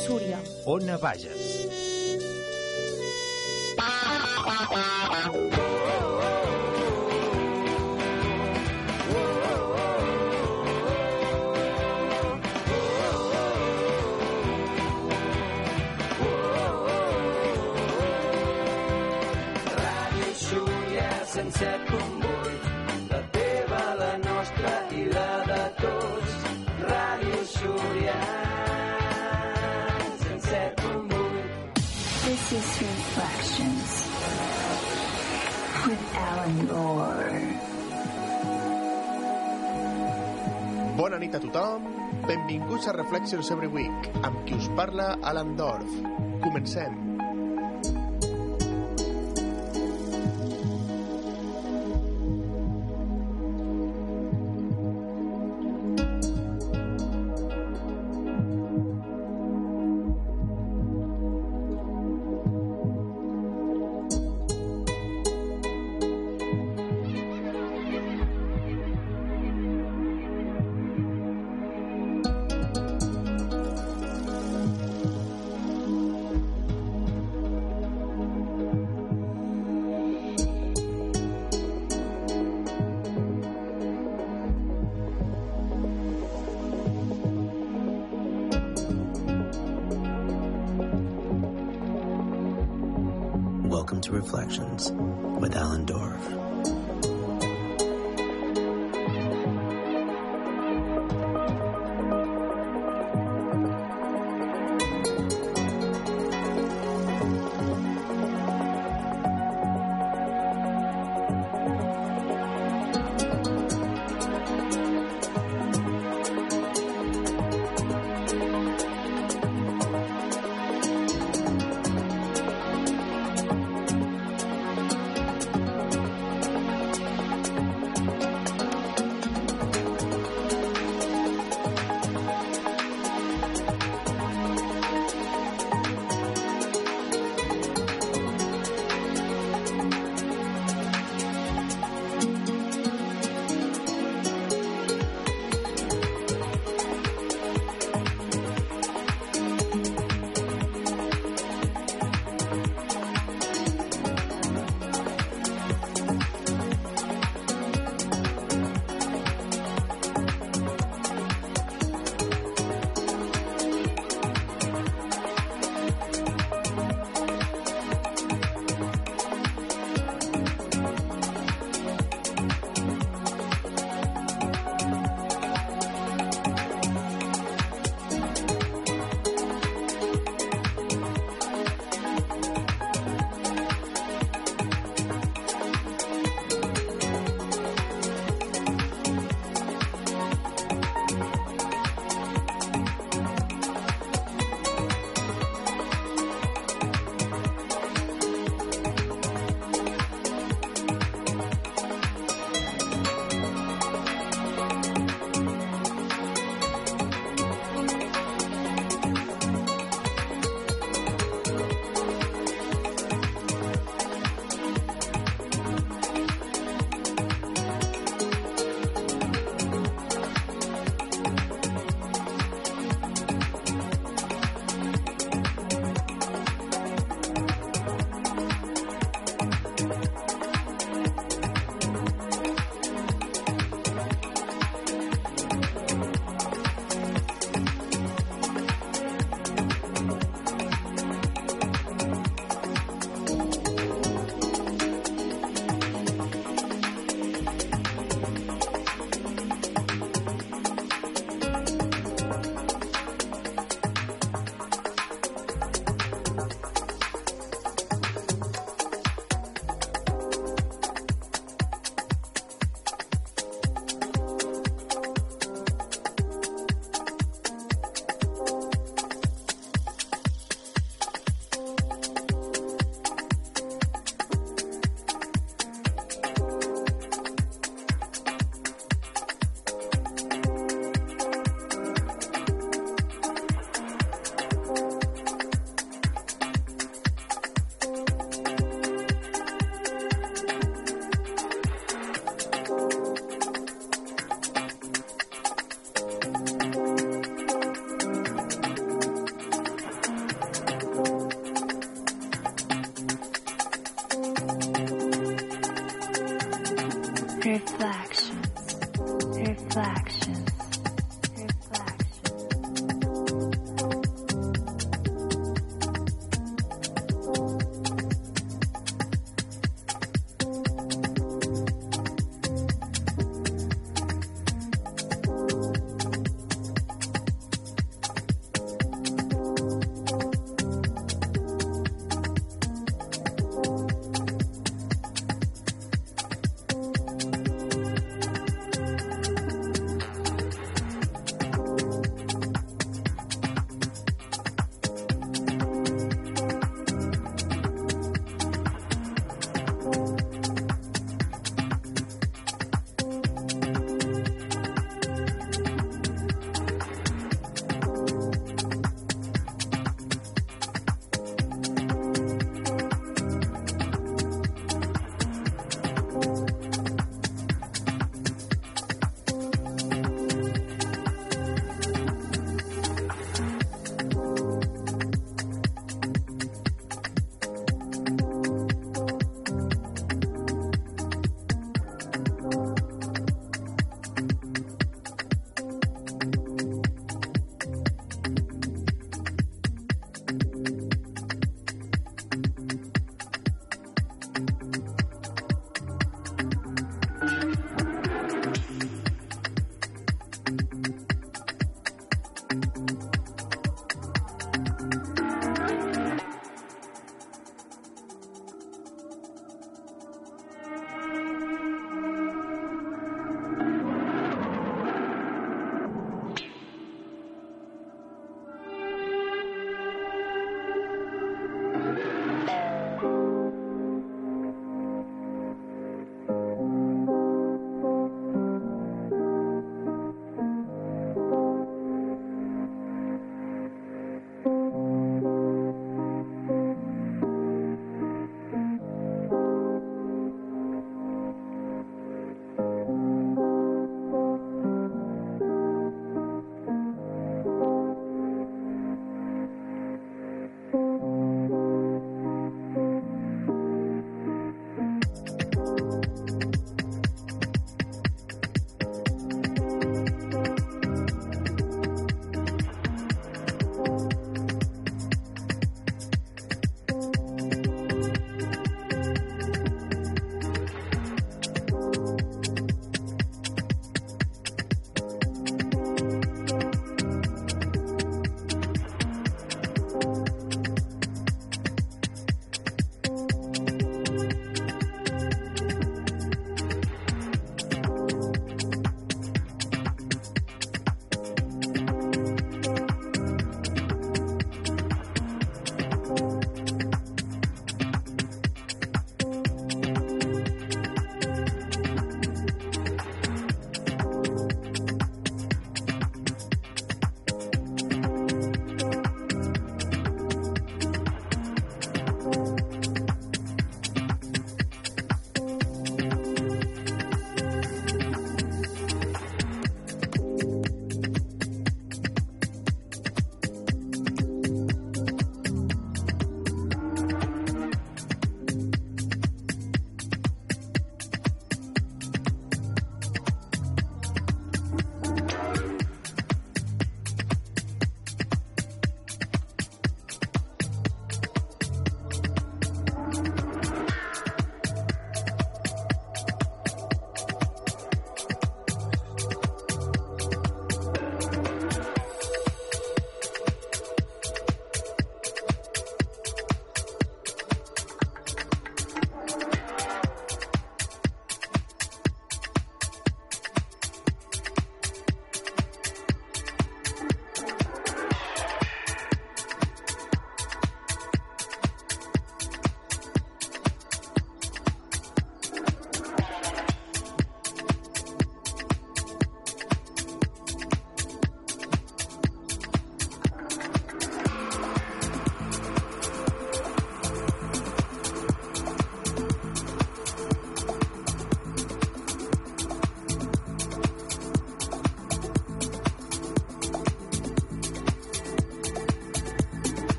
Ràdio Súria. Ona Bages. Reflections Every Week, amb qui us parla Alan Dorf. Comencem. Reflections with Alan Dorf. Reflections. Reflections.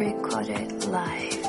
Recorded live.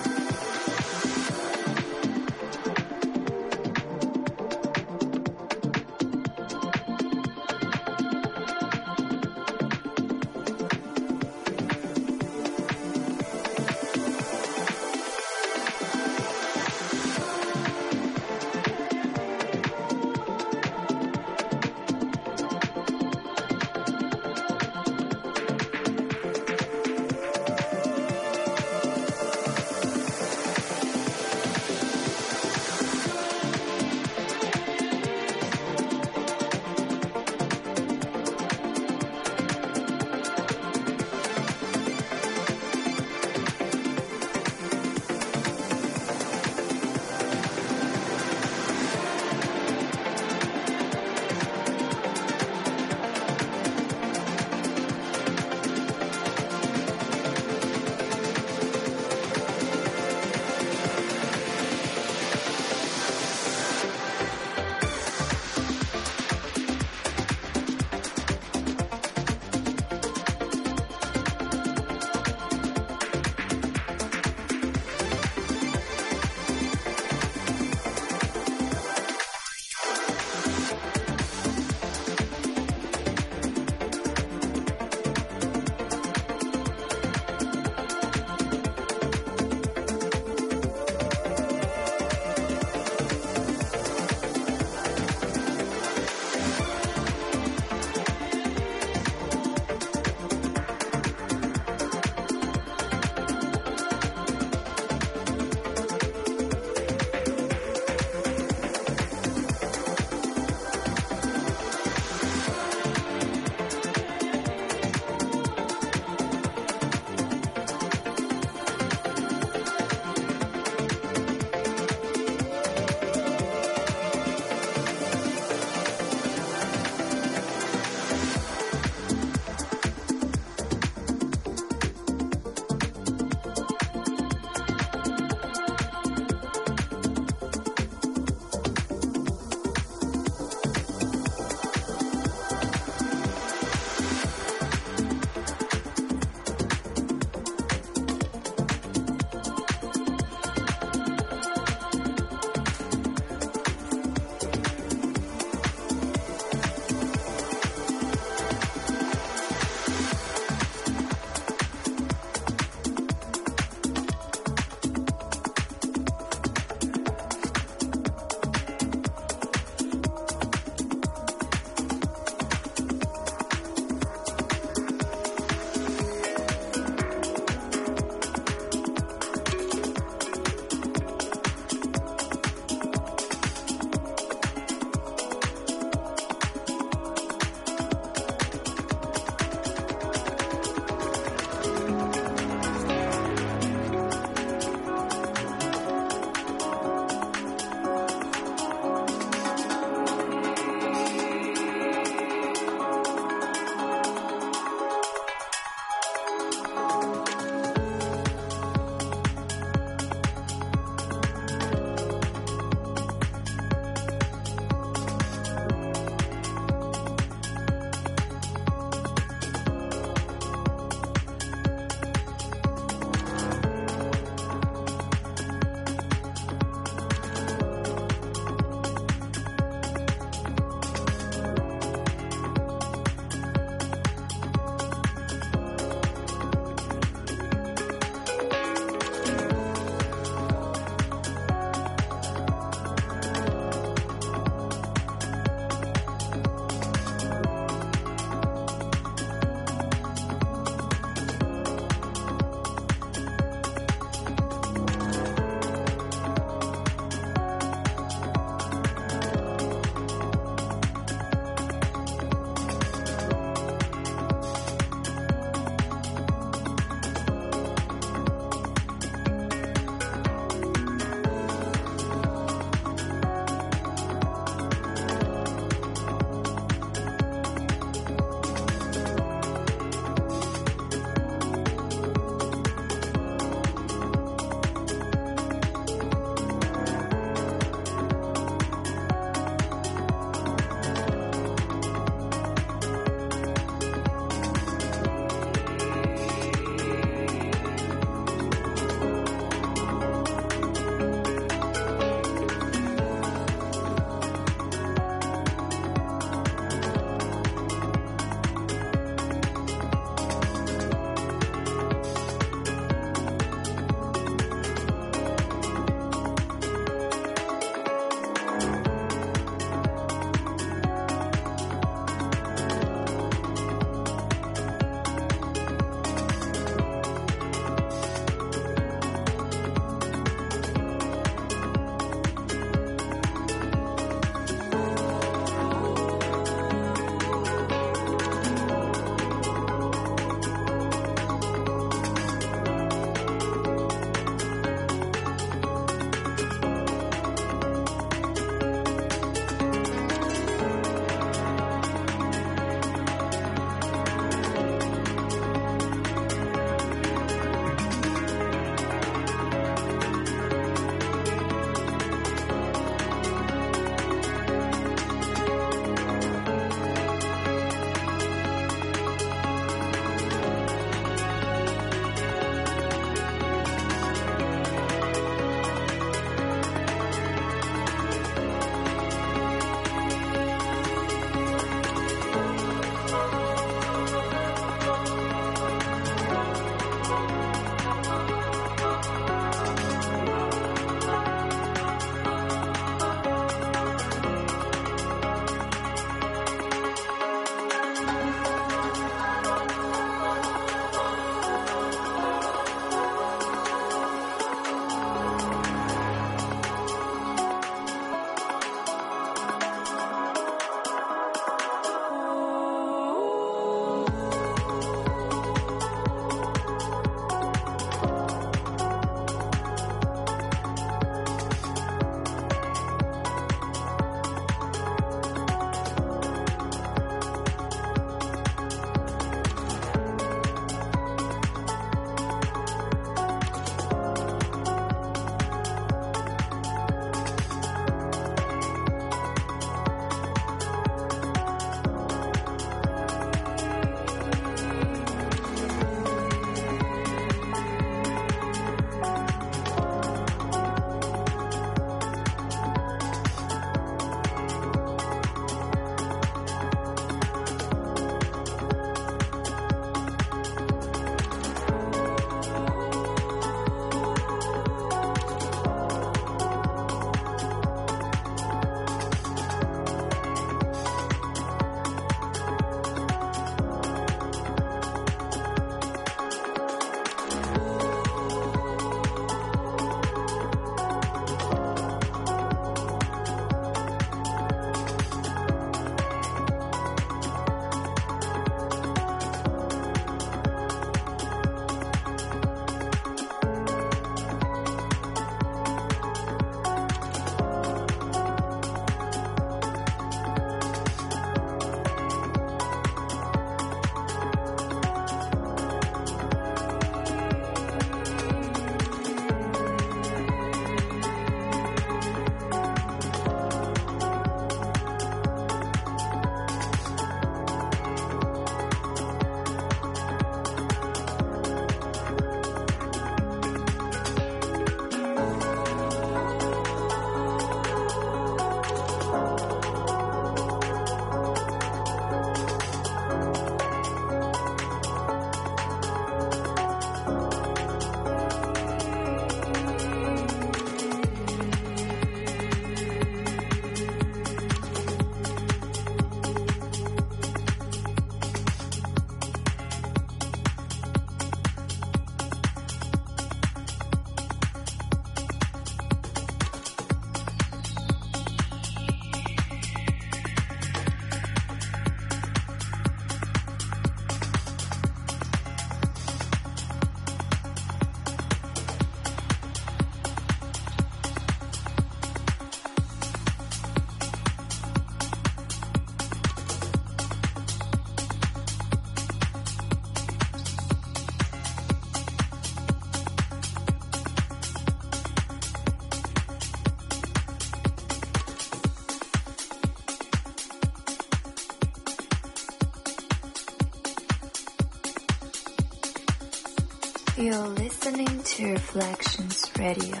To Reflections Radio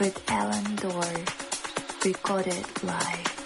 with Alan Dorr, recorded live.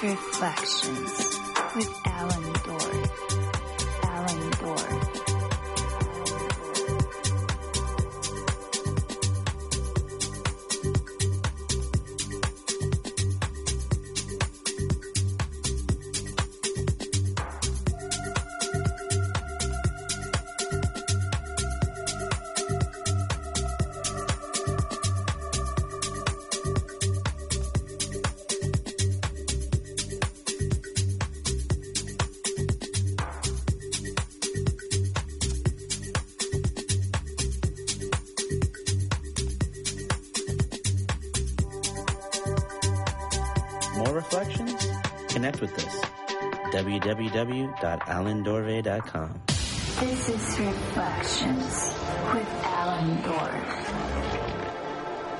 This www.alandorve.com. This is Reflections with Alan Dorr.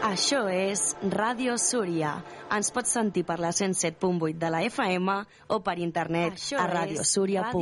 Això és Ràdio Súria. Ens pots sentir per la 107.8 de la FM o per internet Això a és radiosúria.cat.